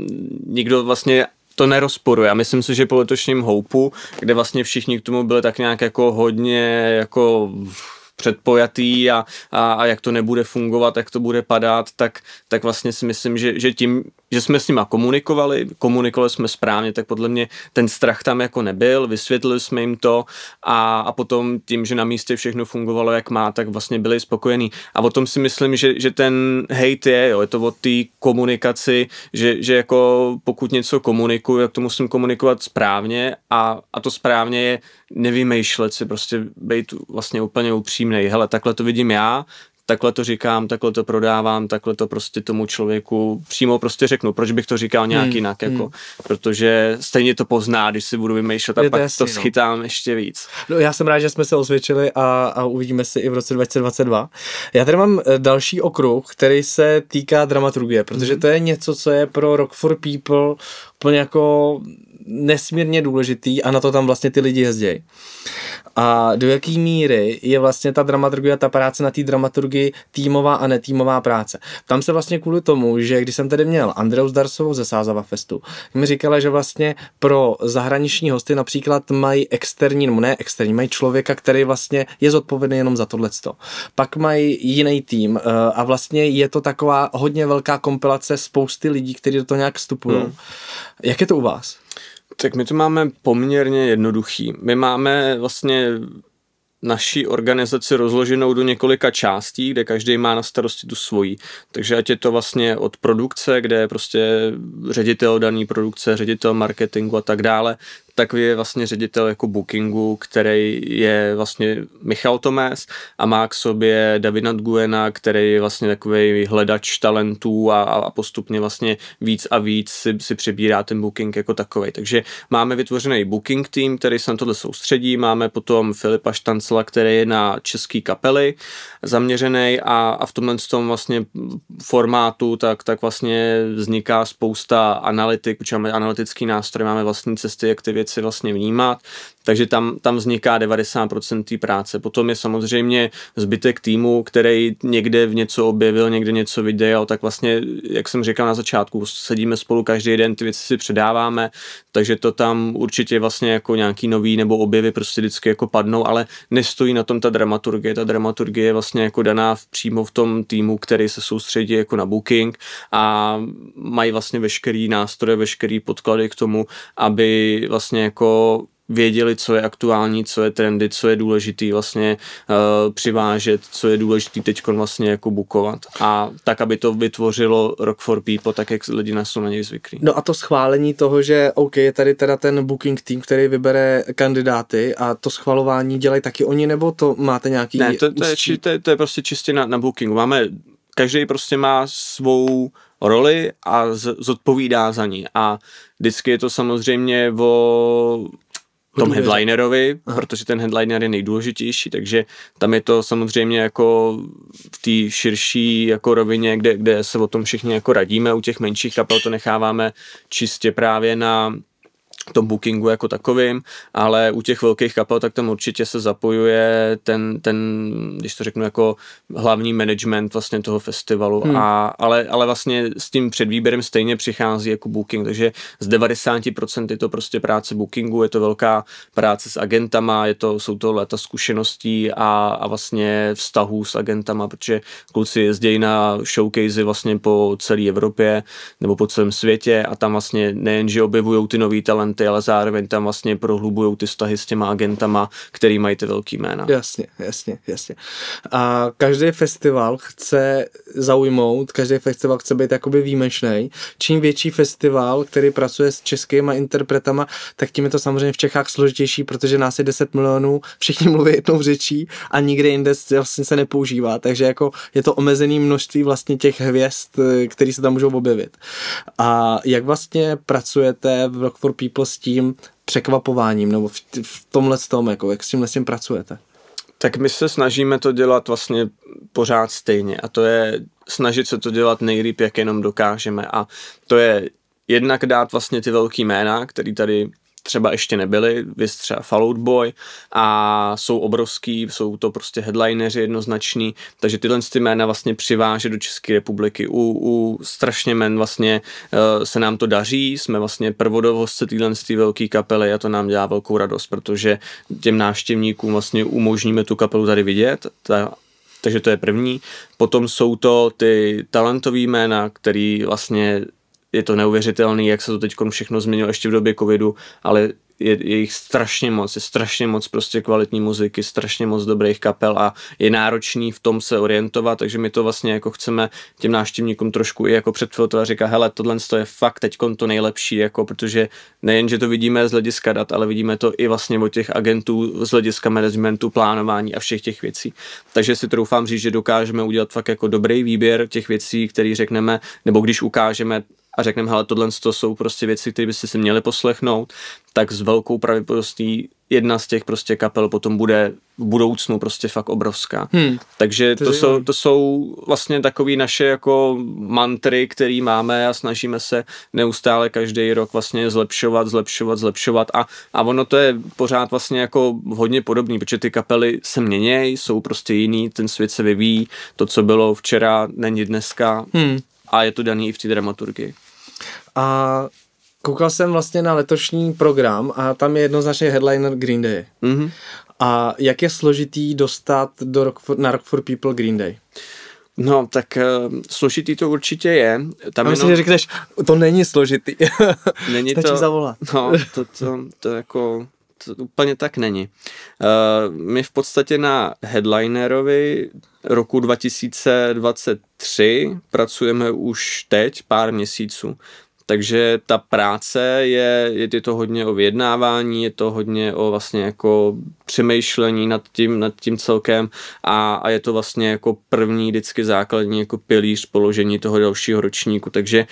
nikdo vlastně to nerozporuje. A myslím si, že po letošním houpu, kde vlastně všichni k tomu byli tak nějak jako hodně jako předpojatý a, a, a jak to nebude fungovat, jak to bude padat, tak, tak vlastně si myslím, že, že tím, že jsme s nima komunikovali, komunikovali jsme správně, tak podle mě ten strach tam jako nebyl, vysvětlili jsme jim to a, a potom tím, že na místě všechno fungovalo jak má, tak vlastně byli spokojení. A o tom si myslím, že, že ten hate je, jo, je to o té komunikaci, že, že jako pokud něco komunikuju, tak to musím komunikovat správně a, a to správně je nevymýšlet si, prostě být vlastně úplně upřímnej. Hele, takhle to vidím já, takhle to říkám, takhle to prodávám, takhle to prostě tomu člověku přímo prostě řeknu. Proč bych to říkal nějak Hmm, hmm, jinak, jako, hmm. protože stejně to pozná, když si budu vymýšlet a Je to pak jasný, to no. schytám ještě víc. No, já jsem rád, že jsme se osvědčili a, a uvidíme se i v roce 2022. Já tady mám eh, další okruh, který se týká dramaturgie, protože Mhm. to je něco, co je pro Rock for People úplně jako nesmírně důležitý a na to tam vlastně ty lidi jezdí. A do jaký míry je vlastně ta dramaturgie, ta práce na té dramaturgii týmová a netýmová práce. Tam se vlastně kvůli tomu, že když jsem tady měl Andreu Zdarsovou ze Sázava Festu, mi říkala, že vlastně pro zahraniční hosty například mají externí, nebo ne externí, mají člověka, který vlastně je zodpovědný jenom za tohleto. Pak mají jiný tým eh, a vlastně je to taková hodně velká kompilace spousty lidí, kteří do toho nějak vstupují. Hmm. Jak je to u vás? Tak my to máme poměrně jednoduchý. My máme vlastně naší organizaci rozloženou do několika částí, kde každý má na starosti tu svoji. Takže ať je to vlastně od produkce, kde je prostě ředitel daný produkce, ředitel marketingu a tak dále, tak je vlastně ředitel jako bookingu, který je vlastně Michal Tomés a má k sobě Davina Nguena, který je vlastně takový hledač talentů a, a postupně vlastně víc a víc si, si přebírá ten booking jako takový. Takže máme vytvořený booking tým, který se na tohle soustředí, máme potom Filipa Štancela, který je na český kapely zaměřený a, a v tomhle tom vlastně formátu tak, tak vlastně vzniká spousta analytik, protože máme analytický nástroj, máme vlastní cesty, jak ty věci vlastně vnímat, takže tam, tam vzniká 90% té práce. Potom je samozřejmě zbytek týmu, který někde v něco objevil, někde něco viděl, tak vlastně, jak jsem říkal na začátku, sedíme spolu každý den, ty věci si předáváme, takže to tam určitě vlastně jako nějaký nový nebo objevy prostě vždycky jako padnou, ale nestojí na tom ta dramaturgie. Ta dramaturgie je vlastně jako daná v, přímo v tom týmu, který se soustředí jako na booking a mají vlastně veškerý nástroje, veškerý podklady k tomu, aby vlastně jako věděli, co je aktuální, co je trendy, co je důležitý vlastně uh, přivážet, co je důležitý teď vlastně jako bukovat. A tak, aby to vytvořilo Rock for People, tak jak lidi na jsou na něj zvyklí. No a to schválení toho, že OK, je tady teda ten booking tým, který vybere kandidáty a to schvalování dělají taky oni, nebo to máte nějaký Ne, to, to, je, to, je, to je prostě čistě na, na bookingu. Máme, každý prostě má svou roli a z, zodpovídá za ní. A vždycky je to samozřejmě o tom headlinerovi, Aha. protože ten headliner je nejdůležitější, takže tam je to samozřejmě jako v té širší jako rovině, kde, kde se o tom všichni jako radíme, u těch menších kapel to necháváme čistě právě na tom bookingu jako takovým, ale u těch velkých kapel tak tam určitě se zapojuje ten, ten když to řeknu jako hlavní management vlastně toho festivalu, Hmm. a, ale, ale vlastně s tím předvýběrem stejně přichází jako booking, takže z 90% je to prostě práce bookingu, je to velká práce s agentama, je to, jsou to léta zkušeností a, a vlastně vztahů s agentama, protože kluci jezdí na showcasey vlastně po celé Evropě nebo po celém světě a tam vlastně nejen, že objevují ty nový talenty, muzikanty, ale zároveň tam vlastně prohlubují ty vztahy s těma agentama, který mají ty velký jména. Jasně, jasně, jasně. A každý festival chce zaujmout, každý festival chce být jakoby výjimečný. Čím větší festival, který pracuje s českýma interpretama, tak tím je to samozřejmě v Čechách složitější, protože nás je 10 milionů, všichni mluví jednou řečí a nikde jinde vlastně se nepoužívá, takže jako je to omezený množství vlastně těch hvězd, které se tam můžou objevit. A jak vlastně pracujete v Rock for People s tím překvapováním, nebo v, v tomhle tom, jako jak s tímhle s tím pracujete? Tak my se snažíme to dělat vlastně pořád stejně a to je snažit se to dělat nejlíp, jak jenom dokážeme a to je jednak dát vlastně ty velký jména, který tady třeba ještě nebyli, vys třeba Fallout Boy a jsou obrovský, jsou to prostě headlineři jednoznační, takže tyhle ty jména vlastně přiváže do České republiky. U, u strašně men vlastně uh, se nám to daří, jsme vlastně prvodovostce tyhle ty velké kapely a to nám dělá velkou radost, protože těm návštěvníkům vlastně umožníme tu kapelu tady vidět, ta, takže to je první. Potom jsou to ty talentové jména, který vlastně je to neuvěřitelný, jak se to teď všechno změnilo ještě v době covidu, ale je, je jich strašně moc, je strašně moc prostě kvalitní muziky, strašně moc dobrých kapel a je náročný v tom se orientovat, takže my to vlastně jako chceme těm návštěvníkům trošku i jako předfiltrovat, říká, hele, tohle je fakt teď to nejlepší, jako protože nejen, že to vidíme z hlediska dat, ale vidíme to i vlastně od těch agentů z hlediska managementu, plánování a všech těch věcí. Takže si troufám říct, že dokážeme udělat fakt jako dobrý výběr těch věcí, které řekneme, nebo když ukážeme a řekneme, hele, tohle to jsou prostě věci, které byste si měli poslechnout, tak s velkou pravděpodobností jedna z těch prostě kapel potom bude v budoucnu prostě fakt obrovská. Hmm. Takže to, to jsou, to jsou vlastně takové naše jako mantry, které máme a snažíme se neustále každý rok vlastně zlepšovat, zlepšovat, zlepšovat a, a ono to je pořád vlastně jako hodně podobný, protože ty kapely se měnějí, jsou prostě jiný, ten svět se vyvíjí, to, co bylo včera, není dneska hmm. A je to daný i v té dramaturgii. A koukal jsem vlastně na letošní program a tam je jednoznačně headliner Green Day. Mm-hmm. A jak je složitý dostat do rock for, na Rock for People Green Day? No, tak uh, složitý to určitě je. Tam a myslím, jenom... že řekneš, to není složitý. Není Stačí to... zavolat. No, to, to, to jako to úplně tak není. Uh, my v podstatě na headlinerovi roku 2023 pracujeme už teď pár měsíců. Takže ta práce je, je to hodně o vyjednávání, je to hodně o vlastně jako přemýšlení nad tím, nad tím celkem a, a je to vlastně jako první vždycky základní jako pilíř položení toho dalšího ročníku. Takže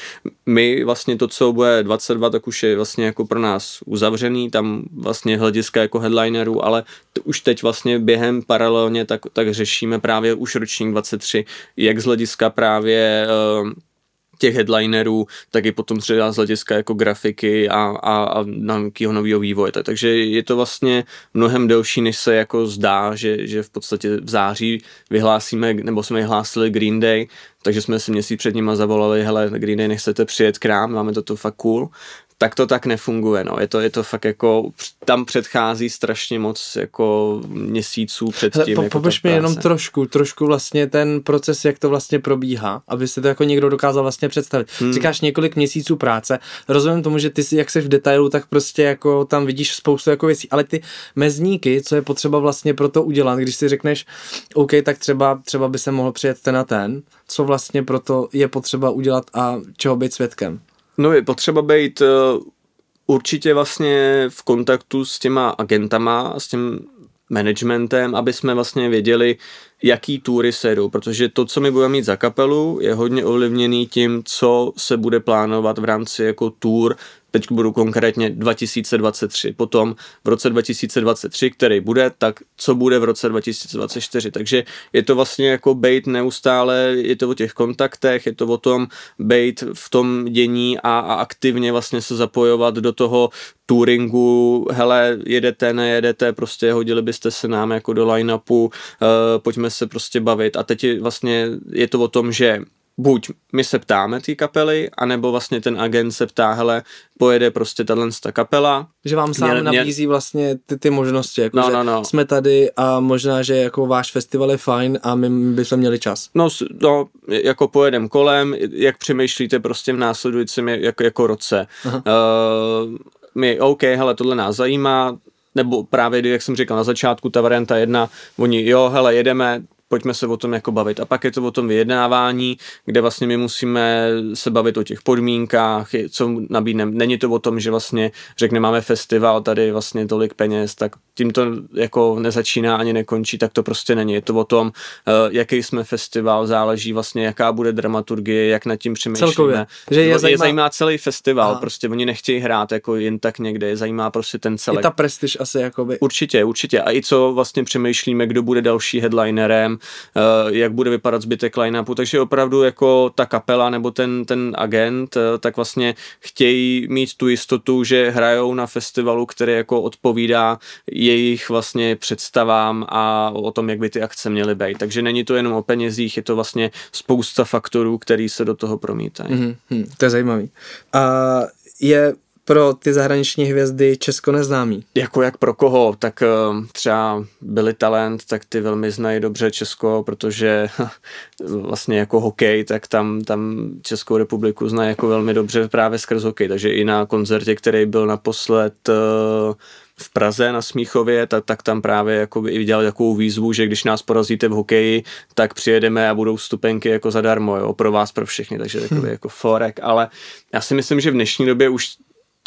my vlastně to, co bude 22, tak už je vlastně jako pro nás uzavřený, tam vlastně hlediska jako headlinerů, ale t- už teď vlastně během paralelně tak, tak řešíme právě už ročník 23, jak z hlediska právě uh, těch headlinerů, tak i potom třeba z hlediska jako grafiky a, a, a nějakého nového vývoje. Takže je to vlastně mnohem delší, než se jako zdá, že, že v podstatě v září vyhlásíme, nebo jsme vyhlásili Green Day, takže jsme si měsíc před nima zavolali, hele, Green Day, nechcete přijet k nám, máme to tu fakt cool tak to tak nefunguje, no. Je to, je to fakt jako, tam předchází strašně moc jako měsíců před tím. Po, jako mi jenom trošku, trošku vlastně ten proces, jak to vlastně probíhá, aby se to jako někdo dokázal vlastně představit. Hmm. Říkáš několik měsíců práce, rozumím tomu, že ty si, jak jsi v detailu, tak prostě jako tam vidíš spoustu jako věcí, ale ty mezníky, co je potřeba vlastně pro to udělat, když si řekneš, OK, tak třeba, třeba by se mohl přijet ten a ten, co vlastně pro to je potřeba udělat a čeho být svědkem. No je potřeba být eh, určitě vlastně v kontaktu s těma agentama s tím managementem, aby jsme vlastně věděli, jaký túry se jdou, protože to, co my budeme mít za kapelu, je hodně ovlivněný tím, co se bude plánovat v rámci jako tour teď budu konkrétně 2023, potom v roce 2023, který bude, tak co bude v roce 2024. Takže je to vlastně jako bejt neustále, je to o těch kontaktech, je to o tom bejt v tom dění a, a aktivně vlastně se zapojovat do toho touringu, hele, jedete, nejedete, prostě hodili byste se nám jako do line-upu, uh, pojďme se prostě bavit. A teď je vlastně je to o tom, že buď my se ptáme té kapely, anebo vlastně ten agent se ptá, hele, pojede prostě tahle kapela. Že vám sám mě, nabízí vlastně ty, ty možnosti, jako no, že no, no. jsme tady a možná, že jako váš festival je fajn a my bychom měli čas. No, no jako pojedem kolem, jak přemýšlíte prostě v následujícím jako, jako roce. Uh, my, OK, hele, tohle nás zajímá, nebo právě, jak jsem říkal na začátku, ta varianta jedna, oni, jo, hele, jedeme, pojďme se o tom jako bavit. A pak je to o tom vyjednávání, kde vlastně my musíme se bavit o těch podmínkách, co nabídneme. Není to o tom, že vlastně řekne, máme festival, tady vlastně tolik peněz, tak tím to jako nezačíná ani nekončí, tak to prostě není. Je to o tom, eh, jaký jsme festival, záleží vlastně, jaká bude dramaturgie, jak nad tím přemýšlíme. Celkově. Že je, zajímá... je zajímá celý festival, Aha. prostě oni nechtějí hrát jako jen tak někde, je zajímá prostě ten celý. I ta prestiž asi jakoby. Určitě, určitě. A i co vlastně přemýšlíme, kdo bude další headlinerem, eh, jak bude vypadat zbytek line-upu, takže opravdu jako ta kapela nebo ten, ten agent, eh, tak vlastně chtějí mít tu jistotu, že hrajou na festivalu, který jako odpovídá jejich vlastně představám a o tom, jak by ty akce měly být. Takže není to jenom o penězích, je to vlastně spousta faktorů, který se do toho promítají. Mm-hmm, to je zajímavý. A je pro ty zahraniční hvězdy Česko neznámý? Jako jak pro koho, tak eh, třeba byli talent, tak ty velmi znají dobře Česko, protože vlastně jako hokej, tak tam, tam Českou republiku znají jako velmi dobře právě skrz hokej, takže i na koncertě, který byl naposled uh, v Praze na Smíchově, tak, tak tam právě jako i dělal takovou výzvu, že když nás porazíte v hokeji, tak přijedeme a budou vstupenky jako zadarmo, jo, pro vás, pro všechny, takže takový hmm. jako forek, ale já si myslím, že v dnešní době už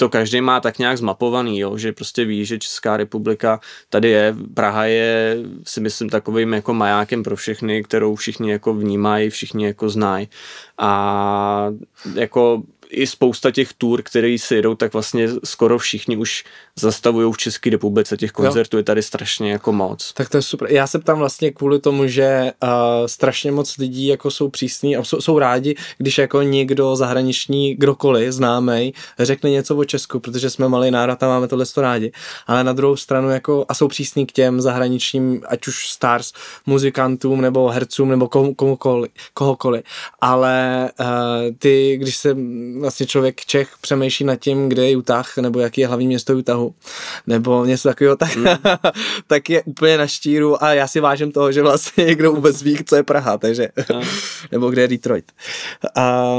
to každý má tak nějak zmapovaný, jo, že prostě ví, že Česká republika tady je, Praha je si myslím takovým jako majákem pro všechny, kterou všichni jako vnímají, všichni jako znají. A jako i spousta těch tour, které si jedou, tak vlastně skoro všichni už zastavují v České republice. Těch koncertů jo. je tady strašně jako moc. Tak to je super. Já se ptám vlastně kvůli tomu, že uh, strašně moc lidí jako jsou přísní a jsou, jsou rádi, když jako někdo zahraniční, kdokoliv známý, řekne něco o Česku, protože jsme malý národ a máme tohle rádi. Ale na druhou stranu jako a jsou přísní k těm zahraničním, ať už stars, muzikantům nebo hercům nebo komukoli, kohokoliv. Ale uh, ty, když se vlastně člověk Čech přemýšlí nad tím, kde je Utah, nebo jaký je hlavní město Utahu, nebo něco takového, tak, mm. tak je úplně na štíru a já si vážím toho, že vlastně někdo vůbec ví, co je Praha, takže, no. nebo kde je Detroit.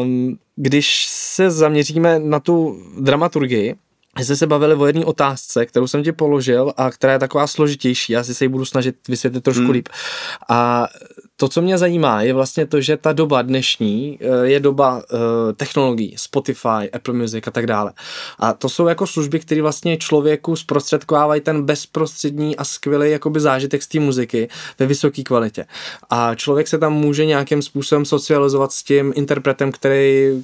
Um, když se zaměříme na tu dramaturgii, jsme se bavili o jedné otázce, kterou jsem ti položil a která je taková složitější, já si se ji budu snažit vysvětlit trošku hmm. líp. A to, co mě zajímá, je vlastně to, že ta doba dnešní eh, je doba uh, technologií, Spotify, Apple Music a tak dále. A to jsou jako služby, které vlastně člověku zprostředkovávají ten bezprostřední a skvělý jakoby zážitek z té muziky ve vysoké kvalitě. A člověk se tam může nějakým způsobem socializovat s tím interpretem, který,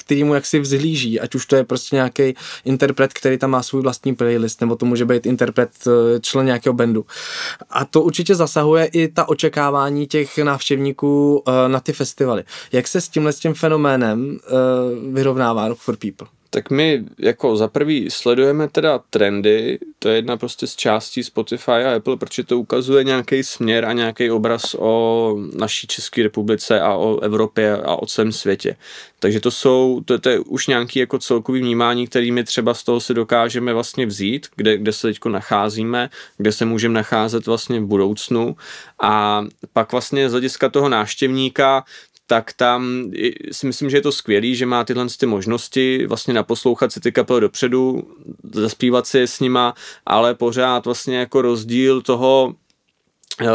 který mu jaksi vzhlíží, ať už to je prostě nějaký interpret, který tam má svůj vlastní playlist, nebo to může být interpret eh, člen nějakého bandu. A to určitě zasahuje i ta očekávání přivání těch návštěvníků uh, na ty festivaly. Jak se s tímhle s tím fenoménem uh, vyrovnává Rock for People? Tak my jako za prvý sledujeme teda trendy, to je jedna prostě z částí Spotify a Apple, protože to ukazuje nějaký směr a nějaký obraz o naší České republice a o Evropě a o celém světě. Takže to jsou, to, to je už nějaký jako celkový vnímání, kterými třeba z toho si dokážeme vlastně vzít, kde, kde se teď nacházíme, kde se můžeme nacházet vlastně v budoucnu a pak vlastně z hlediska toho návštěvníka tak tam si myslím, že je to skvělý, že má tyhle ty možnosti vlastně naposlouchat si ty kapely dopředu, zaspívat si s nima, ale pořád vlastně jako rozdíl toho uh,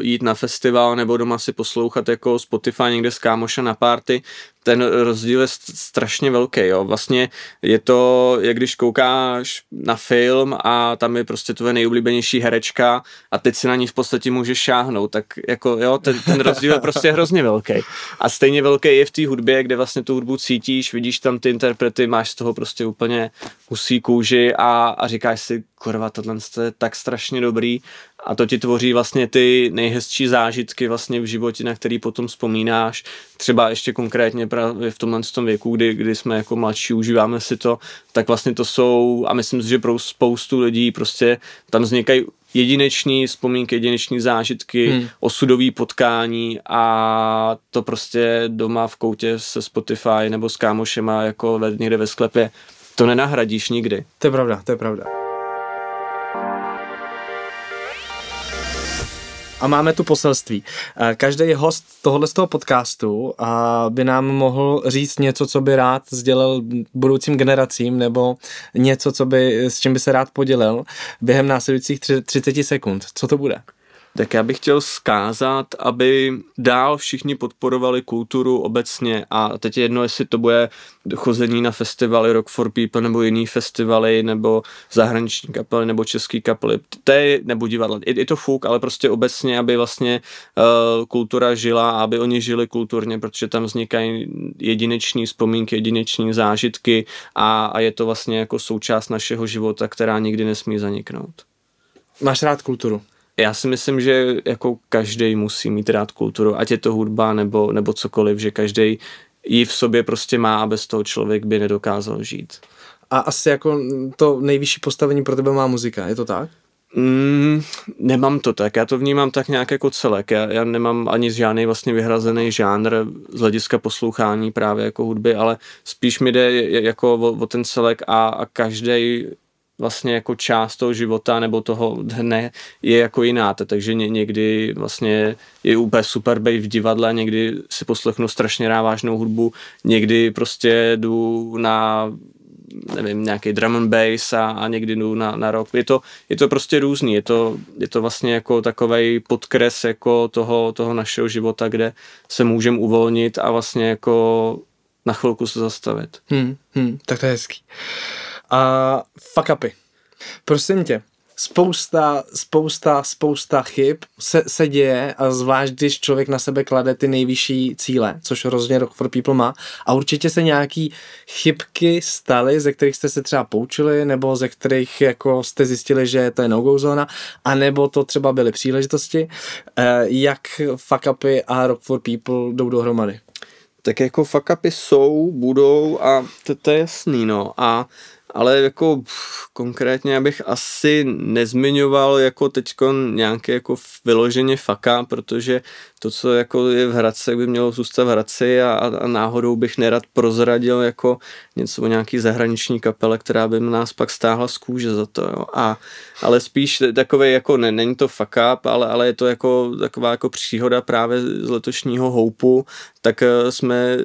jít na festival nebo doma si poslouchat jako Spotify někde s kámoša na party, ten rozdíl je strašně velký, jo. Vlastně je to, jak když koukáš na film a tam je prostě tvoje nejoblíbenější herečka a teď si na ní v podstatě můžeš šáhnout, tak jako jo, ten, ten rozdíl je prostě hrozně velký. A stejně velký je v té hudbě, kde vlastně tu hudbu cítíš, vidíš tam ty interprety, máš z toho prostě úplně husí kůži a, a říkáš si, kurva, tohle je tak strašně dobrý a to ti tvoří vlastně ty nejhezčí zážitky vlastně v životě, na který potom vzpomínáš. Třeba ještě konkrétně právě v tomhle tom věku, kdy, kdy jsme jako mladší, užíváme si to, tak vlastně to jsou, a myslím si, že pro spoustu lidí prostě tam vznikají jedineční vzpomínky, jedineční zážitky, hmm. osudový potkání a to prostě doma v koutě se Spotify nebo s kámošema jako někde ve sklepě, to nenahradíš nikdy. To je pravda, to je pravda. A máme tu poselství. Každý host tohohle z toho podcastu by nám mohl říct něco, co by rád sdělil budoucím generacím, nebo něco, co by, s čím by se rád podělil během následujících 30 sekund. Co to bude? Tak já bych chtěl skázat, aby dál všichni podporovali kulturu obecně a teď je jedno, jestli to bude chození na festivaly Rock for People nebo jiný festivaly nebo zahraniční kapely nebo český kapely, to je, nebo divadla, je, to fuk, ale prostě obecně, aby vlastně uh, kultura žila a aby oni žili kulturně, protože tam vznikají jedineční vzpomínky, jedineční zážitky a, a je to vlastně jako součást našeho života, která nikdy nesmí zaniknout. Máš rád kulturu? Já si myslím, že jako každý musí mít rád kulturu, ať je to hudba nebo, nebo cokoliv, že každý ji v sobě prostě má a bez toho člověk by nedokázal žít. A asi jako to nejvyšší postavení pro tebe má muzika, je to tak? Mm, nemám to tak, já to vnímám tak nějak jako celek, já, já nemám ani žádný vlastně vyhrazený žánr z hlediska poslouchání právě jako hudby, ale spíš mi jde jako o, o ten celek a, a každý vlastně jako část toho života nebo toho dne je jako jiná, takže ně, někdy vlastně je úplně super být v divadle, někdy si poslechnu strašně rád vážnou hudbu, někdy prostě jdu na nevím, nějaký drum and bass a, a někdy jdu na, na rock. Je to, je to prostě různý, je to, je to vlastně jako takový podkres jako toho, toho našeho života, kde se můžeme uvolnit a vlastně jako na chvilku se zastavit. Hmm, hmm, tak to je hezký a fuck upy. Prosím tě, spousta, spousta, spousta chyb se, se děje a zvlášť, když člověk na sebe klade ty nejvyšší cíle, což rozhodně Rock for People má a určitě se nějaký chybky staly, ze kterých jste se třeba poučili nebo ze kterých jako jste zjistili, že to je no-go zóna a nebo to třeba byly příležitosti. Eh, jak fuck upy a Rock for People jdou dohromady? Tak jako fuck upy jsou, budou a to, to je jasný, no. A ale jako pff, konkrétně abych asi nezmiňoval jako teďko nějaké jako vyloženě faka, protože to, co jako je v Hradci, by mělo zůstat v Hradci a, a náhodou bych nerad prozradil jako něco o nějaký zahraniční kapele, která by nás pak stáhla z kůže za to, jo. A, ale spíš takový jako, ne, není to fuck up, ale, ale je to jako taková jako příhoda právě z letošního houpu, tak eh, jsme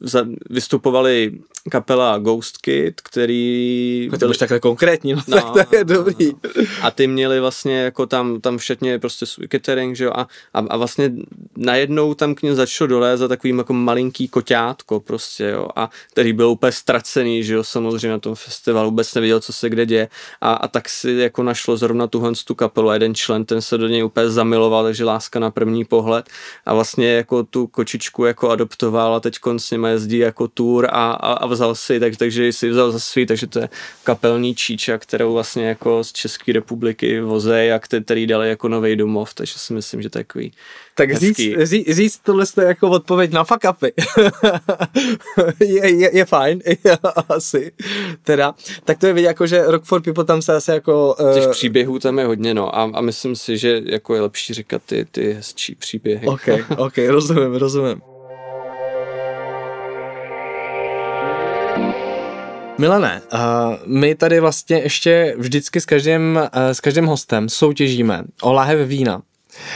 za, vystupovali kapela Ghost Kid, který... To byli... takhle konkrétní, no, no tak to je no, dobrý. No, no. A ty měli vlastně jako tam, tam všetně prostě svůj catering, že jo, a, a, a vlastně najednou tam k něm začalo dolézat takovým jako malinký koťátko prostě, jo, a který byl úplně ztracený, že jo, samozřejmě na tom festivalu, vůbec nevěděl, co se kde děje. A, a tak si jako našlo zrovna tuhle tu kapelu a jeden člen, ten se do něj úplně zamiloval, takže láska na první pohled. A vlastně jako tu kočičku jako adoptoval a teď s nimi jezdí jako tour a, a, a vzal si, tak, takže si vzal za svý, takže to je kapelní číča, kterou vlastně jako z České republiky vozej a který dali jako nový domov, takže si myslím, že takový tak říct, říct, říct tohle je jako odpověď na fuck upy. je, je, je, fajn, asi. Teda, tak to je vidět jako, že Rock for People tam se asi jako... Uh... Těch příběhů tam je hodně, no. A, a myslím si, že jako je lepší říkat ty, ty hezčí příběhy. Ok, ok, rozumím, rozumím. Milané, uh, my tady vlastně ještě vždycky s každým, uh, s každým hostem soutěžíme o láhev vína.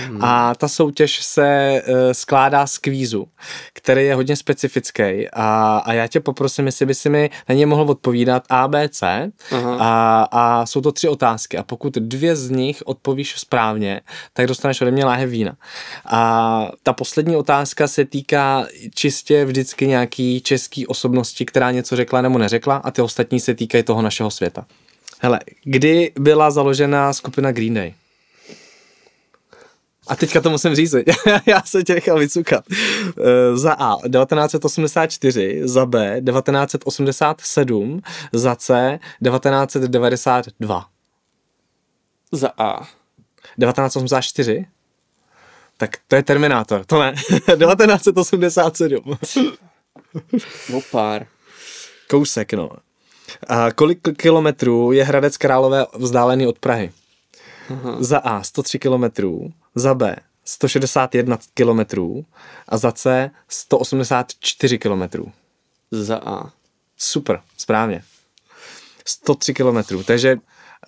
Hmm. A ta soutěž se uh, skládá z kvízu, který je hodně specifický a, a já tě poprosím, jestli by si mi na ně mohl odpovídat A, B, C a, a jsou to tři otázky a pokud dvě z nich odpovíš správně, tak dostaneš ode mě láhev vína. A ta poslední otázka se týká čistě vždycky nějaký český osobnosti, která něco řekla nebo neřekla a ty ostatní se týkají toho našeho světa. Hele, kdy byla založena skupina Green Day? A teďka to musím říct, já se tě nechal vycukat. Eh, za A 1984, za B 1987, za C 1992. Za A. 1984? Tak to je Terminátor, to ne. 1987. o pár. Kousek, no. A kolik kilometrů je Hradec Králové vzdálený od Prahy? Aha. Za A 103 kilometrů, za B 161 km a za C 184 km. Za A. Super, správně. 103 km. Takže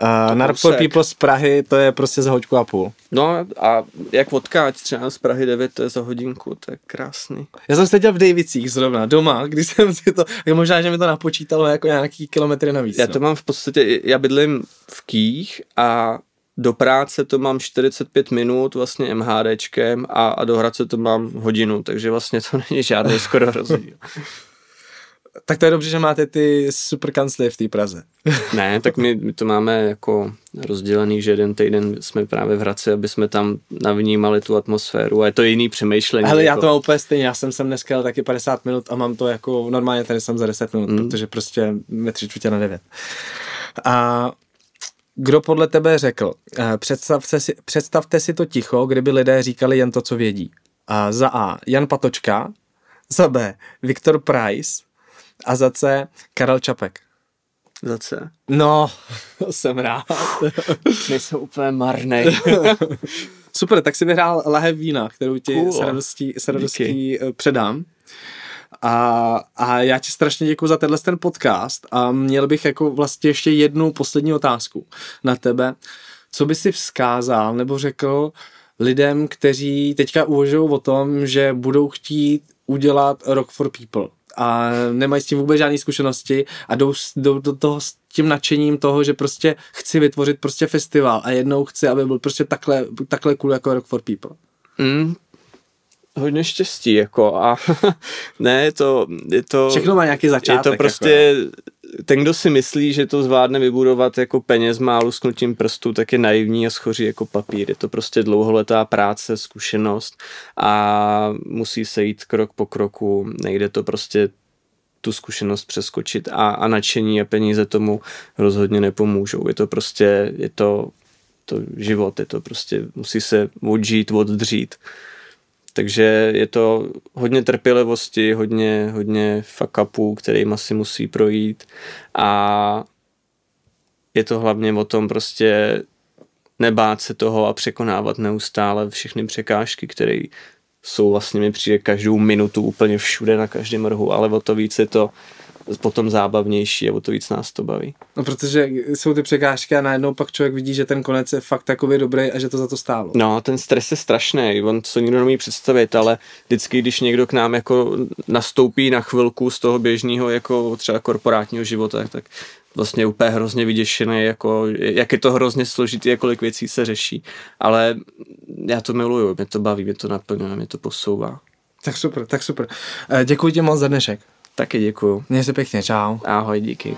Uh, na Rock for People z Prahy to je prostě za hoďku a půl. No a jak odkáč třeba z Prahy 9, to je za hodinku, to je krásný. Já jsem seděl v Davicích zrovna, doma, když jsem si to, je možná, že mi to napočítalo jako nějaký kilometry navíc. Já to no. mám v podstatě, já bydlím v Kých a do práce to mám 45 minut vlastně MHDčkem a, a do Hradce to mám hodinu, takže vlastně to není žádný skoro rozdíl. Tak to je dobře, že máte ty super kancly v té Praze. ne, tak my, my to máme jako rozdělený, že jeden týden jsme právě v Hradci, aby jsme tam navnímali tu atmosféru a je to jiný přemýšlení. Ale jako... já to mám úplně stejně, já jsem sem dneska jel taky 50 minut a mám to jako normálně tady jsem za 10 minut, mm. protože prostě mi tři čtvrtě na 9. A kdo podle tebe řekl, eh, představte si, představte si to ticho, kdyby lidé říkali jen to, co vědí. A za A. Jan Patočka, za B. Viktor Price a za C. Karel Čapek. Za C. No, jsem rád. Nejsou úplně marnej. Super, tak si vyhrál lahev vína, kterou ti Cool. s radostí, s radostí eh, předám. A, a já ti strašně děkuji za tenhle ten podcast a měl bych jako vlastně ještě jednu poslední otázku na tebe. Co by si vzkázal nebo řekl lidem, kteří teďka uvažují o tom, že budou chtít udělat Rock for People a nemají s tím vůbec žádné zkušenosti a jdou, jdou do toho s tím nadšením toho, že prostě chci vytvořit prostě festival a jednou chci, aby byl prostě takhle, takhle cool jako Rock for People. Mm, hodně štěstí, jako a ne, je to, je to, Všechno má nějaký začátek. je to prostě, ten, kdo si myslí, že to zvládne vybudovat jako peněz má lusknutím prstů, tak je naivní a schoří jako papír. Je to prostě dlouholetá práce, zkušenost a musí se jít krok po kroku, nejde to prostě tu zkušenost přeskočit a, a nadšení a peníze tomu rozhodně nepomůžou. Je to prostě, je to, to život, je to prostě, musí se odžít, oddřít. Takže je to hodně trpělivosti, hodně, hodně fuck upů, kterým asi musí projít. A je to hlavně o tom prostě nebát se toho a překonávat neustále všechny překážky, které jsou vlastně mi přijde každou minutu úplně všude na každém rohu, ale o to víc je to potom zábavnější a o to víc nás to baví. No, protože jsou ty překážky a najednou pak člověk vidí, že ten konec je fakt takový dobrý a že to za to stálo. No, ten stres je strašný, on to nikdo nemůže představit, ale vždycky, když někdo k nám jako nastoupí na chvilku z toho běžného jako třeba korporátního života, tak vlastně úplně hrozně vyděšený, jako, jak je to hrozně složitý a kolik věcí se řeší. Ale já to miluju, mě to baví, mě to naplňuje, mě to posouvá. Tak super, tak super. Eh, Děkuji ti moc za dnešek. Taky děkuju. Měj se pěkně, čau. Ahoj, díky.